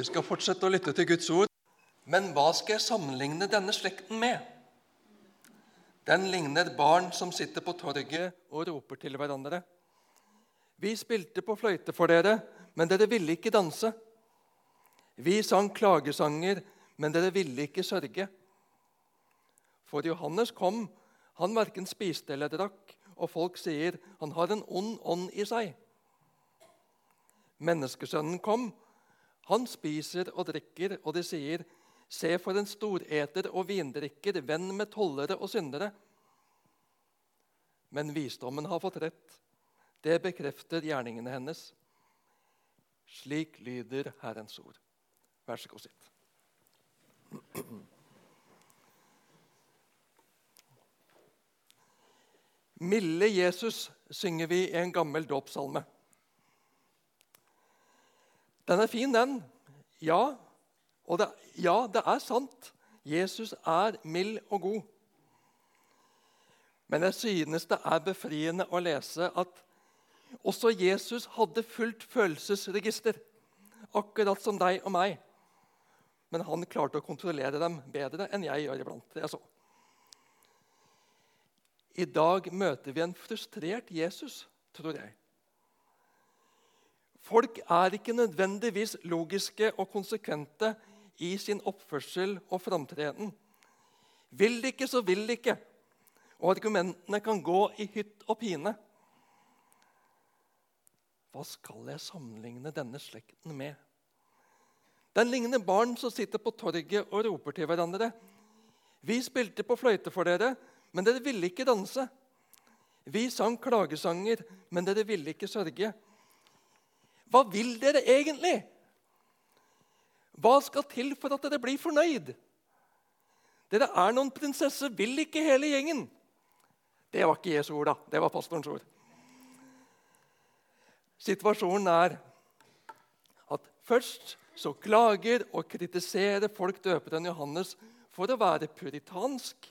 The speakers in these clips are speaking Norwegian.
Vi skal fortsette å lytte til Guds ord. Men hva skal jeg sammenligne denne slekten med? Den ligner barn som sitter på torget og roper til hverandre. Vi spilte på fløyte for dere, men dere ville ikke danse. Vi sang klagesanger, men dere ville ikke sørge. For Johannes kom, han verken spiste eller drakk, og folk sier han har en ond ånd i seg. Menneskesønnen kom, han spiser og drikker, og de sier, se for en storeter og vindrikker, venn med tollere og syndere. Men visdommen har fått rett. Det bekrefter gjerningene hennes. Slik lyder Herrens ord. Vær så god, sitt. Milde Jesus synger vi i en gammel dåpssalme. Den er fin, den. Ja, og det, ja, det er sant. Jesus er mild og god. Men jeg synes det er befriende å lese at også Jesus hadde fullt følelsesregister, akkurat som deg og meg. Men han klarte å kontrollere dem bedre enn jeg gjør iblant. er så. I dag møter vi en frustrert Jesus, tror jeg. Folk er ikke nødvendigvis logiske og konsekvente i sin oppførsel og framtreden. Vil de ikke, så vil de ikke. Og argumentene kan gå i hytt og pine. Hva skal jeg sammenligne denne slekten med? Den ligner barn som sitter på torget og roper til hverandre. Vi spilte på fløyte for dere, men dere ville ikke danse. Vi sang klagesanger, men dere ville ikke sørge. Hva vil dere egentlig? Hva skal til for at dere blir fornøyd? Dere er noen prinsesser, vil ikke hele gjengen. Det var ikke Jesu ord, da. Det var pastorens ord. Situasjonen er at først så klager og kritiserer folk døperen Johannes for å være puritansk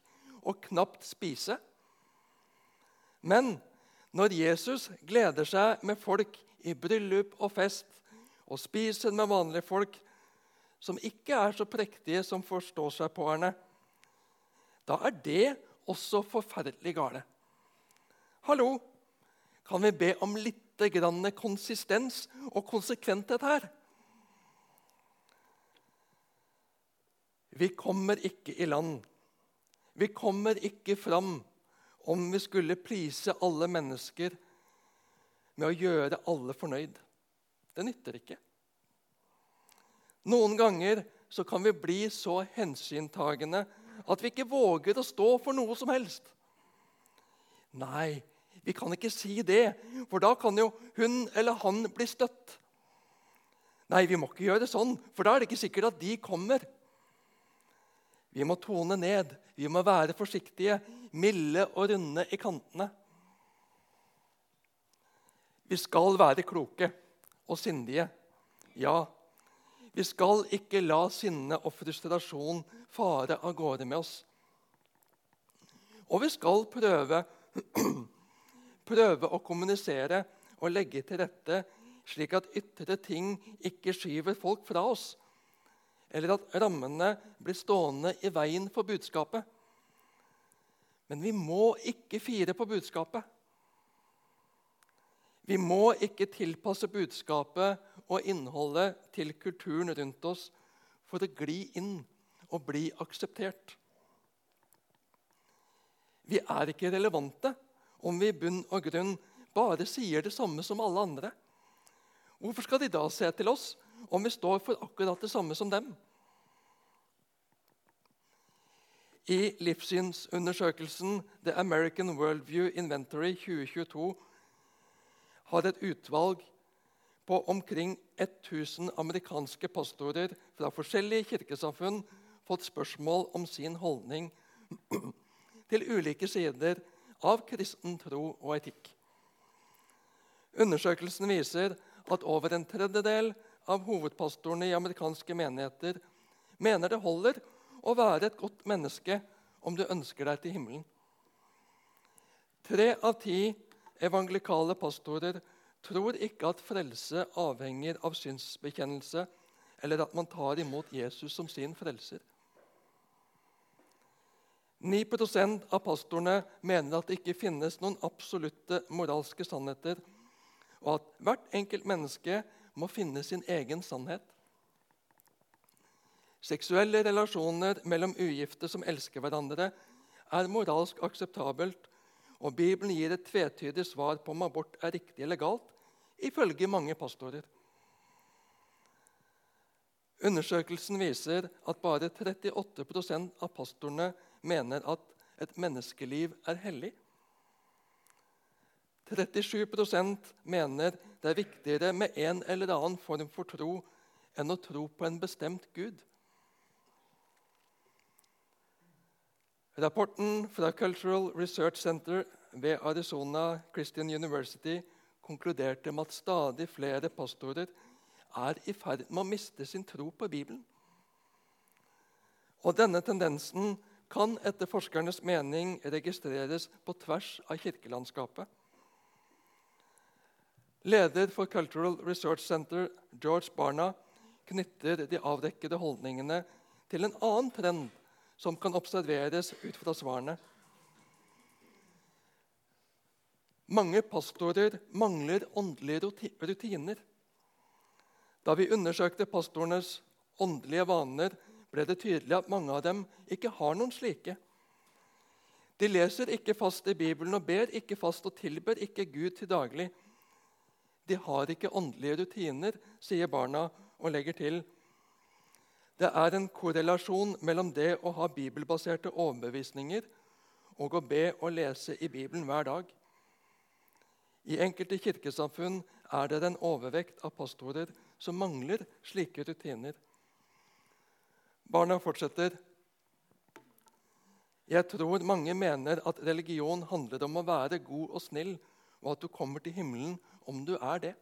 og knapt spise. Men når Jesus gleder seg med folk i bryllup og fest og spiser med vanlige folk som ikke er så prektige som forstår seg på henne, da er det også forferdelig gale. Hallo, kan vi be om litt grann konsistens og konsekventhet her? Vi kommer ikke i land. Vi kommer ikke fram om vi skulle prise alle mennesker med å gjøre alle fornøyd. Det nytter ikke. Noen ganger så kan vi bli så hensyntagende at vi ikke våger å stå for noe som helst. Nei, vi kan ikke si det, for da kan jo hun eller han bli støtt. Nei, vi må ikke gjøre det sånn, for da er det ikke sikkert at de kommer. Vi må tone ned, vi må være forsiktige, milde og runde i kantene. Vi skal være kloke og sindige. Ja, vi skal ikke la sinne og frustrasjon fare av gårde med oss. Og vi skal prøve, prøve å kommunisere og legge til rette slik at ytre ting ikke skyver folk fra oss, eller at rammene blir stående i veien for budskapet. Men vi må ikke fire på budskapet. Vi må ikke tilpasse budskapet og innholdet til kulturen rundt oss for å gli inn og bli akseptert. Vi er ikke relevante om vi i bunn og grunn bare sier det samme som alle andre. Hvorfor skal de da se til oss om vi står for akkurat det samme som dem? I livssynsundersøkelsen The American Worldview Inventory 2022 har et utvalg på omkring 1000 amerikanske pastorer fra forskjellige kirkesamfunn fått spørsmål om sin holdning til ulike sider av kristen tro og etikk. Undersøkelsen viser at over en tredjedel av hovedpastorene i amerikanske menigheter mener det holder å være et godt menneske om du ønsker deg til himmelen. Tre av ti evangelikale pastorer tror ikke at frelse avhenger av synsbekjennelse eller at man tar imot Jesus som sin frelser. 9% av pastorene mener at det ikke finnes noen absolutte moralske sannheter, og at hvert enkelt menneske må finne sin egen sannhet. Seksuelle relasjoner mellom ugifte som elsker hverandre, er moralsk akseptabelt, og Bibelen gir et tvetydig svar på om abort er riktig eller galt, ifølge mange pastorer. Undersøkelsen viser at bare 38% av pastorene mener at et menneskeliv er hellig. 37% mener det er viktigere med en eller annen form for tro enn å tro på en bestemt gud. Rapporten fra Cultural Research Center ved Arizona Christian University konkluderte med at stadig flere pastorer er i ferd med å miste sin tro på Bibelen. Og Denne tendensen kan etter forskernes mening registreres på tvers av kirkelandskapet. Leder for Cultural Research Center, George Barna, knytter de avdekkede holdningene til en annen trend som kan observeres ut fra svarene. Mange pastorer mangler åndelige rutiner. Da vi undersøkte pastorenes åndelige vaner, ble det tydelig at mange av dem ikke har noen slike. De leser ikke fast i Bibelen og ber ikke fast og tilber ikke Gud til daglig. De har ikke åndelige rutiner, sier barna og legger til det er en korrelasjon mellom det å ha bibelbaserte overbevisninger og å be og lese i Bibelen hver dag. I enkelte kirkesamfunn er det en overvekt av pastorer som mangler slike rutiner. Barna fortsetter. Jeg tror mange mener at religion handler om å være god og snill, og at du kommer til himmelen om du er det.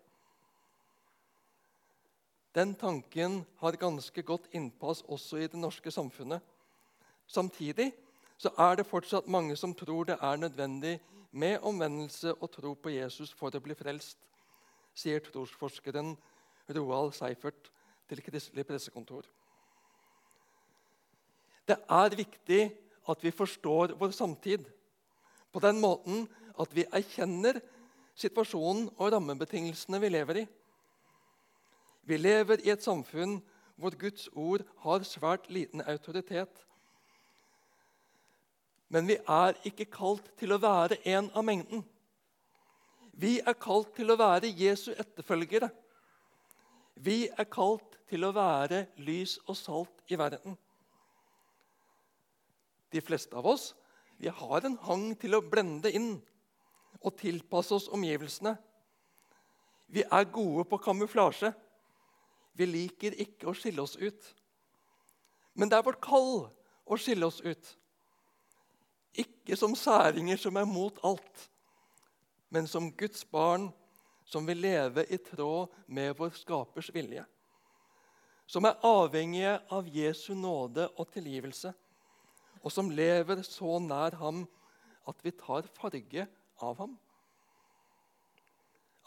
Den tanken har ganske godt innpass også i det norske samfunnet. Samtidig så er det fortsatt mange som tror det er nødvendig med omvendelse og tro på Jesus for å bli frelst, sier trosforskeren Roald Seifert til Kristelig pressekontor. Det er viktig at vi forstår vår samtid på den måten at vi erkjenner situasjonen og rammebetingelsene vi lever i. Vi lever i et samfunn hvor Guds ord har svært liten autoritet. Men vi er ikke kalt til å være en av mengden. Vi er kalt til å være Jesu etterfølgere. Vi er kalt til å være lys og salt i verden. De fleste av oss vi har en hang til å blende inn og tilpasse oss omgivelsene. Vi er gode på kamuflasje. Vi liker ikke å skille oss ut. Men det er vårt kall å skille oss ut. Ikke som særinger som er mot alt, men som Guds barn som vil leve i tråd med vår skapers vilje. Som er avhengige av Jesu nåde og tilgivelse, og som lever så nær ham at vi tar farge av ham.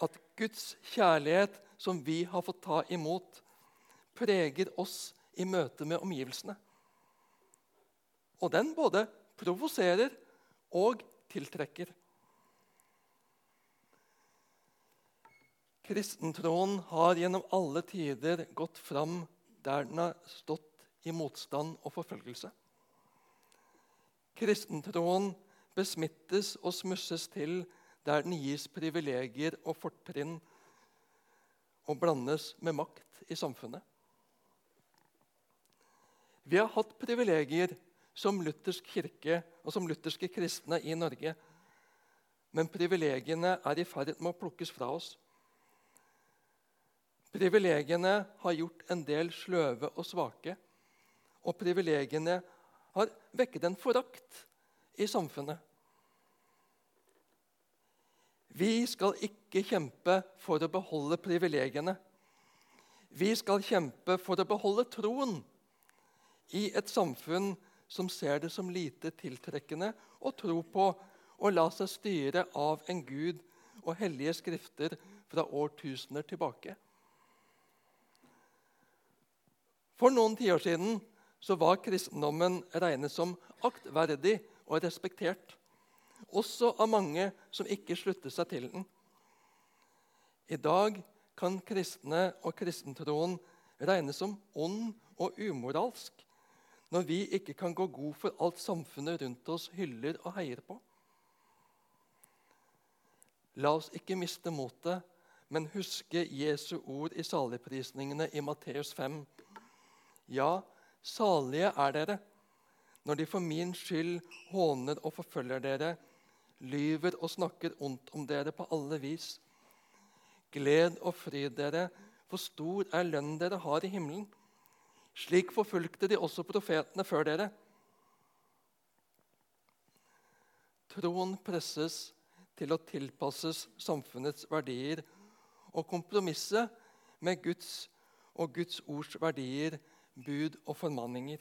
At Guds kjærlighet som vi har fått ta imot, preger oss i møte med omgivelsene. Og den både provoserer og tiltrekker. Kristentroen har gjennom alle tider gått fram der den har stått i motstand og forfølgelse. Kristentroen besmittes og smusses til der den gis privilegier og fortrinn og blandes med makt i samfunnet. Vi har hatt privilegier som luthersk kirke og som lutherske kristne i Norge. Men privilegiene er i ferd med å plukkes fra oss. Privilegiene har gjort en del sløve og svake. Og privilegiene har vekket en forakt i samfunnet. Vi skal ikke kjempe for å beholde privilegiene. Vi skal kjempe for å beholde troen i et samfunn som ser det som lite tiltrekkende å tro på og la seg styre av en gud og hellige skrifter fra årtusener tilbake. For noen tiår siden var kristendommen regnet som aktverdig og respektert. Også av mange som ikke slutter seg til den. I dag kan kristne og kristentroen regnes som ond og umoralsk når vi ikke kan gå god for alt samfunnet rundt oss hyller og heier på. La oss ikke miste motet, men huske Jesu ord i saligprisningene i Matteus 5. Ja, salige er dere når de for min skyld håner og forfølger dere, lyver og snakker ondt om dere på alle vis. Gled og fryd dere, for stor er lønnen dere har i himmelen. Slik forfulgte de også profetene før dere. Troen presses til å tilpasses samfunnets verdier og kompromisse med Guds og Guds ords verdier, bud og formanninger.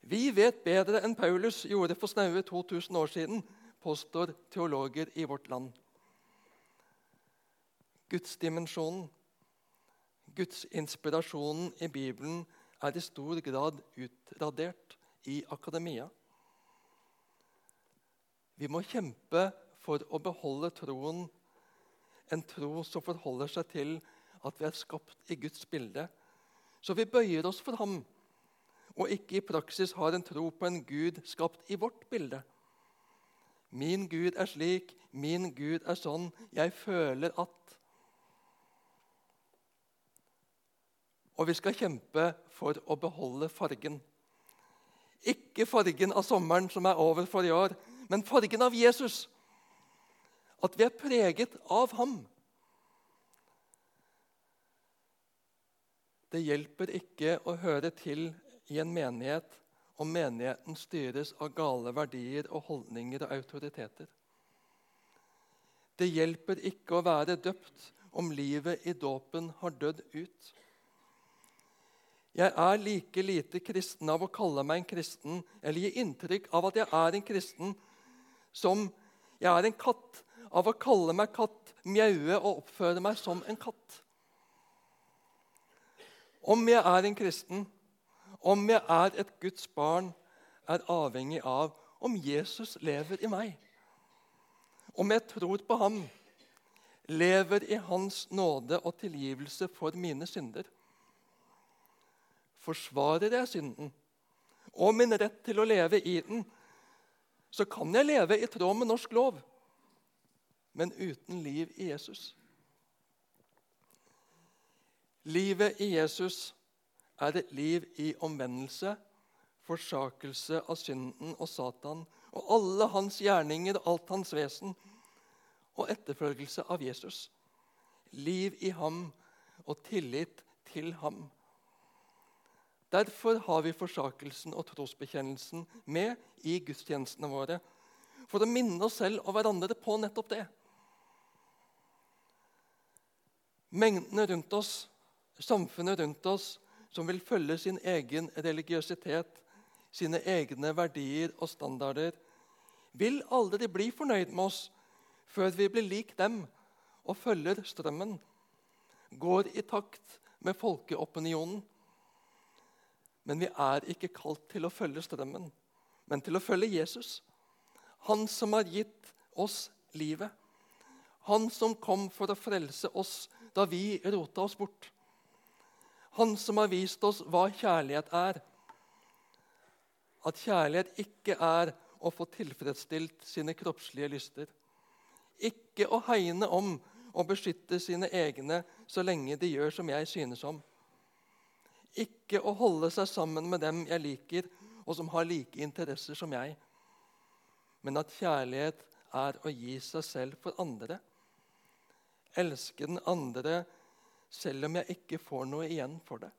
Vi vet bedre enn Paulus gjorde for snaue 2000 år siden, påstår teologer i vårt land. Gudsdimensjonen, gudsinspirasjonen i Bibelen, er i stor grad utradert i akademia. Vi må kjempe for å beholde troen, en tro som forholder seg til at vi er skapt i Guds bilde, så vi bøyer oss for ham og ikke i praksis har en tro på en Gud skapt i vårt bilde. Min Gud er slik, min Gud er sånn, jeg føler at Og vi skal kjempe for å beholde fargen. Ikke fargen av sommeren som er over for i år, men fargen av Jesus. At vi er preget av ham. Det hjelper ikke å høre til i en menighet om menigheten styres av gale verdier og holdninger og autoriteter. Det hjelper ikke å være døpt om livet i dåpen har dødd ut. Jeg er like lite kristen av å kalle meg en kristen eller gi inntrykk av at jeg er en kristen, som jeg er en katt av å kalle meg katt, mjaue og oppføre meg som en katt. Om jeg er en kristen, om jeg er et Guds barn, er avhengig av om Jesus lever i meg. Om jeg tror på ham, lever i hans nåde og tilgivelse for mine synder. Forsvarer jeg synden og min rett til å leve i den, så kan jeg leve i tråd med norsk lov, men uten liv i Jesus. Livet i Jesus er et liv i omvendelse, forsakelse av synden og Satan og alle hans gjerninger og alt hans vesen, og etterfølgelse av Jesus. Liv i ham og tillit til ham. Derfor har vi forsakelsen og trosbekjennelsen med i gudstjenestene våre. For å minne oss selv og hverandre på nettopp det. Mengdene rundt oss, samfunnet rundt oss, som vil følge sin egen religiøsitet, sine egne verdier og standarder, vil aldri bli fornøyd med oss før vi blir lik dem og følger strømmen, går i takt med folkeopinionen. Men vi er ikke kalt til å følge strømmen, men til å følge Jesus. Han som har gitt oss livet. Han som kom for å frelse oss da vi rota oss bort. Han som har vist oss hva kjærlighet er. At kjærlighet ikke er å få tilfredsstilt sine kroppslige lyster. Ikke å hegne om og beskytte sine egne så lenge de gjør som jeg synes om. Ikke å holde seg sammen med dem jeg liker, og som har like interesser som jeg. Men at kjærlighet er å gi seg selv for andre. Elske den andre selv om jeg ikke får noe igjen for det.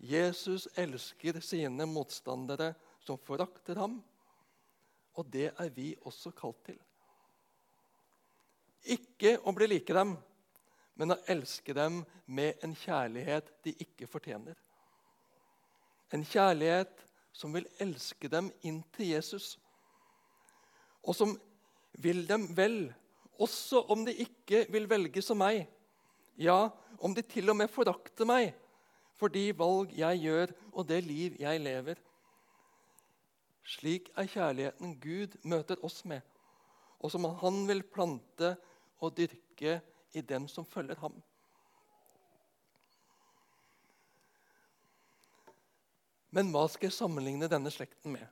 Jesus elsker sine motstandere som forakter ham, og det er vi også kalt til. Ikke å bli like dem, men å elske dem med en kjærlighet de ikke fortjener. En kjærlighet som vil elske dem inn til Jesus, og som vil dem vel, også om de ikke vil velge som meg, Ja, om de til og med forakter meg for de valg jeg gjør, og det liv jeg lever. Slik er kjærligheten Gud møter oss med, og som Han vil plante og dyrke i dem som følger ham. Men hva skal jeg sammenligne denne slekten med?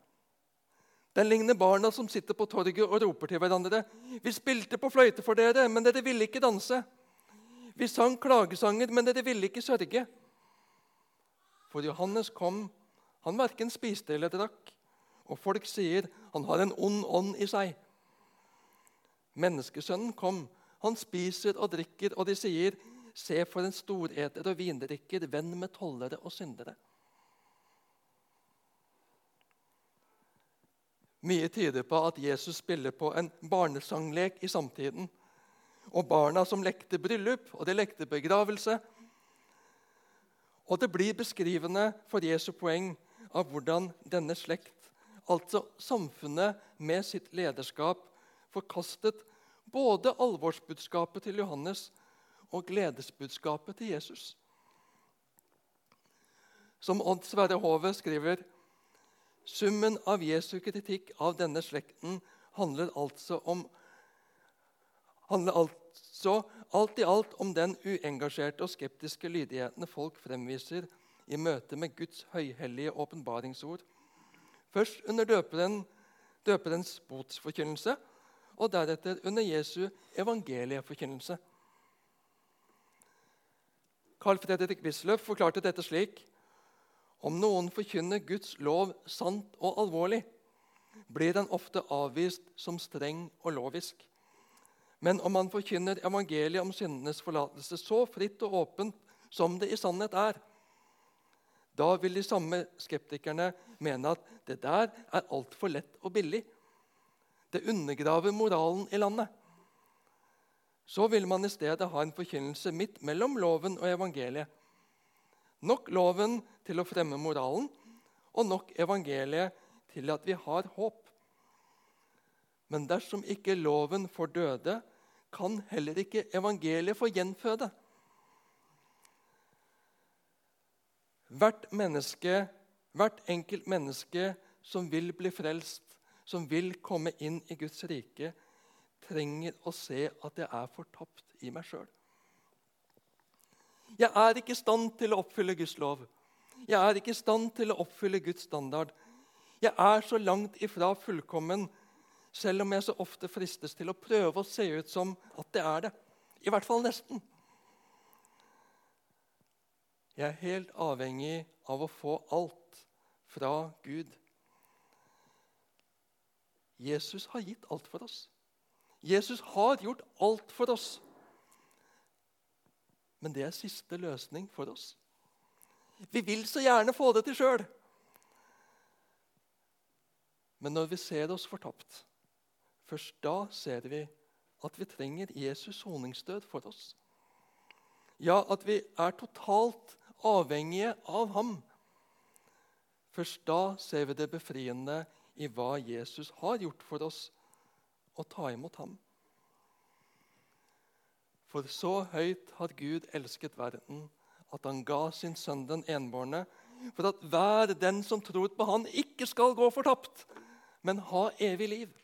Den ligner barna som sitter på torget og roper til hverandre. 'Vi spilte på fløyte for dere, men dere ville ikke danse.' 'Vi sang klagesanger, men dere ville ikke sørge.' For Johannes kom, han verken spiste eller drakk, og folk sier han har en ond ånd i seg. Menneskesønnen kom, han spiser og drikker, og de sier, se for en storeter og vindrikker, venn med tollere og syndere. Mye tyder på at Jesus spiller på en barnesanglek i samtiden. Og barna som lekte bryllup, og de lekte begravelse. Og det blir beskrivende for Jesu poeng av hvordan denne slekt, altså samfunnet med sitt lederskap, forkastet både alvorsbudskapet til Johannes og gledesbudskapet til Jesus. Som Odd Sverre Hove skriver Summen av Jesu kritikk av denne slekten handler altså om handler altså alt i alt om den uengasjerte og skeptiske lydigheten folk fremviser i møte med Guds høyhellige åpenbaringsord. Først under døperen, døperens botsforkynnelse, og deretter under Jesu evangelieforkynnelse. Carl Fredrik Wisløff forklarte dette slik.: om noen forkynner Guds lov sant og alvorlig, blir den ofte avvist som streng og lovisk. Men om man forkynner evangeliet om syndenes forlatelse så fritt og åpent som det i sannhet er, da vil de samme skeptikerne mene at det der er altfor lett og billig. Det undergraver moralen i landet. Så vil man i stedet ha en forkynnelse midt mellom loven og evangeliet. Nok loven til å fremme moralen, og nok evangeliet til at vi har håp. Men dersom ikke loven får døde, kan heller ikke evangeliet få gjenføde. Hvert menneske, hvert enkelt menneske som vil bli frelst, som vil komme inn i Guds rike, trenger å se at jeg er fortapt i meg sjøl. Jeg er ikke i stand til å oppfylle Guds lov. Jeg er ikke i stand til å oppfylle Guds standard. Jeg er så langt ifra fullkommen, selv om jeg så ofte fristes til å prøve å se ut som at det er det. I hvert fall nesten. Jeg er helt avhengig av å få alt fra Gud. Jesus har gitt alt for oss. Jesus har gjort alt for oss. Men det er siste løsning for oss. Vi vil så gjerne få det til sjøl. Men når vi ser oss fortapt, først da ser vi at vi trenger Jesus soningsdød for oss. Ja, at vi er totalt avhengige av ham. Først da ser vi det befriende i hva Jesus har gjort for oss, og ta imot ham. For så høyt har Gud elsket verden, at han ga sin sønn den enbårne, for at hver den som tror på han, ikke skal gå fortapt, men ha evig liv.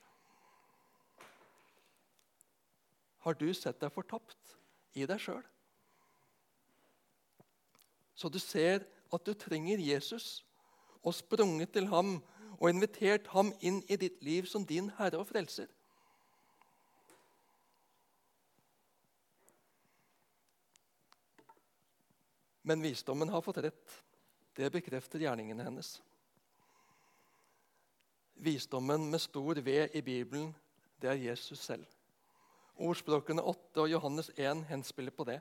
Har du sett deg fortapt i deg sjøl? Så du ser at du trenger Jesus, og sprunget til ham og invitert ham inn i ditt liv som din Herre og Frelser. Men visdommen har fått rett. Det bekrefter gjerningene hennes. Visdommen med stor V i Bibelen, det er Jesus selv. Ordspråkene 8 og Johannes 1 henspiller på det.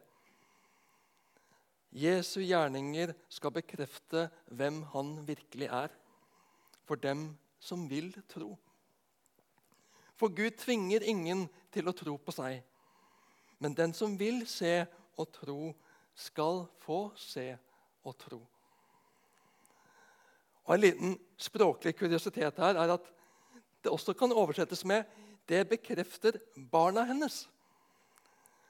Jesu gjerninger skal bekrefte hvem han virkelig er, for dem som vil tro. For Gud tvinger ingen til å tro på seg, men den som vil se og tro, skal få se og tro. Og En liten språklig kuriositet her er at det også kan oversettes med 'det bekrefter barna hennes'.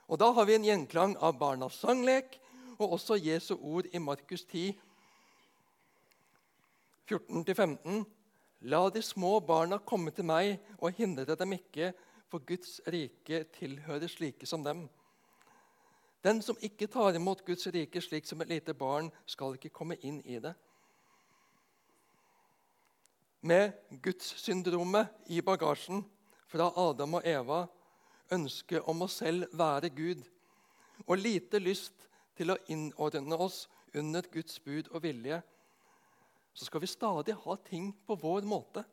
Og Da har vi en gjenklang av barnas sanglek og også Jesu ord i Markus 10, 14-15. La de små barna komme til meg, og hindre dem ikke, for Guds rike tilhører slike som dem. Den som ikke tar imot Guds rike slik som et lite barn, skal ikke komme inn i det. Med gudssyndromet i bagasjen fra Adam og Eva, ønsket om å selv være Gud og lite lyst til å innordne oss under Guds bud og vilje, så skal vi stadig ha ting på vår måte.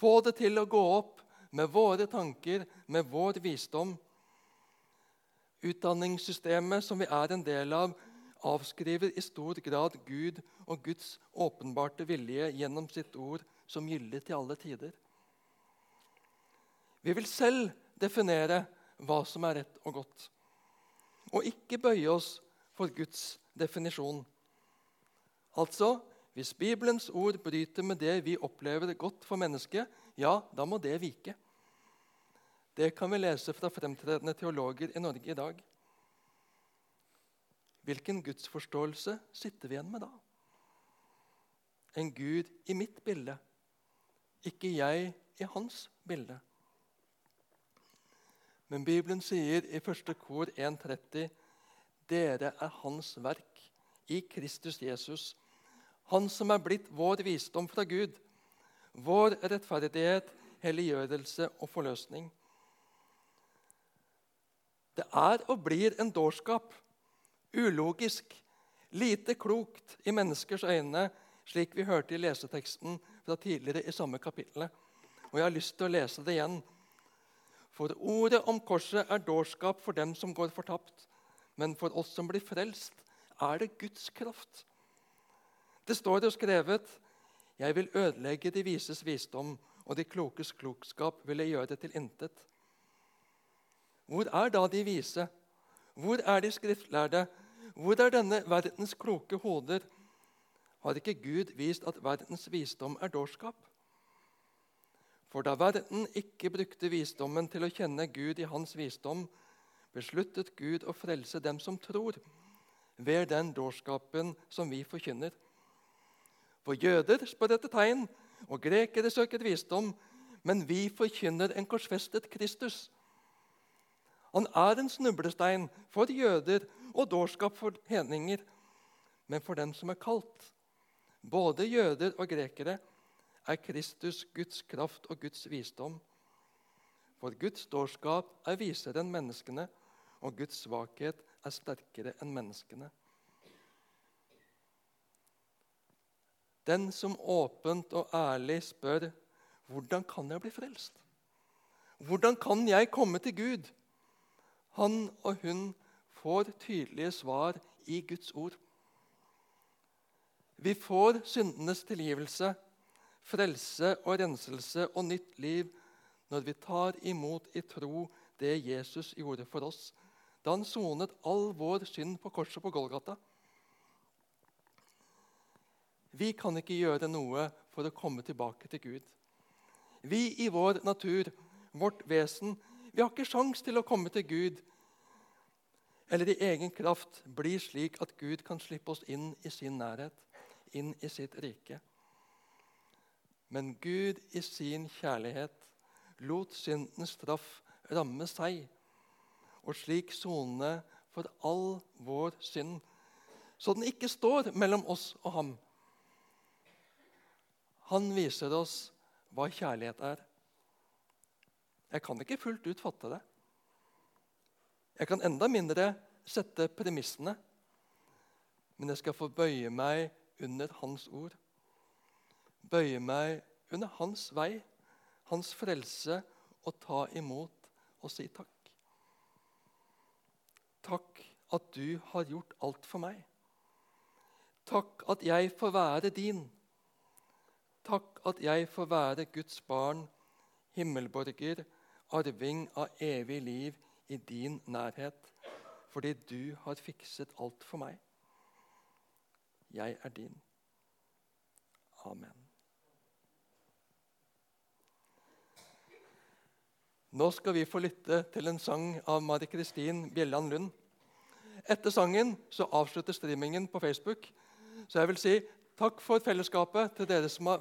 Få det til å gå opp med våre tanker, med vår visdom. Utdanningssystemet som vi er en del av, avskriver i stor grad Gud og Guds åpenbarte vilje gjennom sitt ord som gyldig til alle tider. Vi vil selv definere hva som er rett og godt, og ikke bøye oss for Guds definisjon. Altså, hvis Bibelens ord bryter med det vi opplever godt for mennesket, ja, da må det vike. Det kan vi lese fra fremtredende teologer i Norge i dag. Hvilken gudsforståelse sitter vi igjen med da? En Gud i mitt bilde, ikke jeg i hans bilde. Men Bibelen sier i 1. kor 1.30.: Dere er Hans verk i Kristus Jesus, Han som er blitt vår visdom fra Gud, vår rettferdighet, helliggjørelse og forløsning. Det er og blir en dårskap, ulogisk, lite klokt i menneskers øyne, slik vi hørte i leseteksten fra tidligere i samme kapittel. Og jeg har lyst til å lese det igjen. For ordet om korset er dårskap for dem som går fortapt. Men for oss som blir frelst, er det Guds kraft. Det står jo skrevet Jeg vil ødelegge de vises visdom, og de klokes klokskap vil jeg gjøre til intet. Hvor er da de vise? Hvor er de skriftlærde? Hvor er denne verdens kloke hoder? Har ikke Gud vist at verdens visdom er dårskap? For da verden ikke brukte visdommen til å kjenne Gud i hans visdom, besluttet Gud å frelse dem som tror, ved den dårskapen som vi forkynner. For jøder spør etter tegn, og grekere søker visdom, men vi forkynner en korsfestet Kristus han er en snublestein for jøder og dårskap for hedninger. Men for dem som er kalt, både jøder og grekere, er Kristus Guds kraft og Guds visdom. For Guds dårskap er visere enn menneskene, og Guds svakhet er sterkere enn menneskene. Den som åpent og ærlig spør hvordan kan jeg bli frelst? Hvordan kan jeg komme til Gud? Han og hun får tydelige svar i Guds ord. Vi får syndenes tilgivelse, frelse og renselse og nytt liv når vi tar imot i tro det Jesus gjorde for oss da han sonet all vår synd på korset på Golgata. Vi kan ikke gjøre noe for å komme tilbake til Gud. Vi i vår natur, vårt vesen, vi har ikke sjans til å komme til Gud eller i egen kraft bli slik at Gud kan slippe oss inn i sin nærhet, inn i sitt rike. Men Gud i sin kjærlighet lot syndens straff ramme seg, og slik sone for all vår synd, så den ikke står mellom oss og ham. Han viser oss hva kjærlighet er. Jeg kan ikke fullt ut fatte det. Jeg kan enda mindre sette premissene, men jeg skal få bøye meg under Hans ord. Bøye meg under Hans vei, Hans frelse, og ta imot og si takk. Takk at du har gjort alt for meg. Takk at jeg får være din. Takk at jeg får være Guds barn, himmelborger, arving av evig liv i din nærhet, fordi du har fikset alt for meg. Jeg er din. Amen. Nå skal vi få lytte til en sang av Mari Kristin Bjelland Lund. Etter sangen så avslutter streamingen på Facebook. Så jeg vil si takk for fellesskapet til dere som har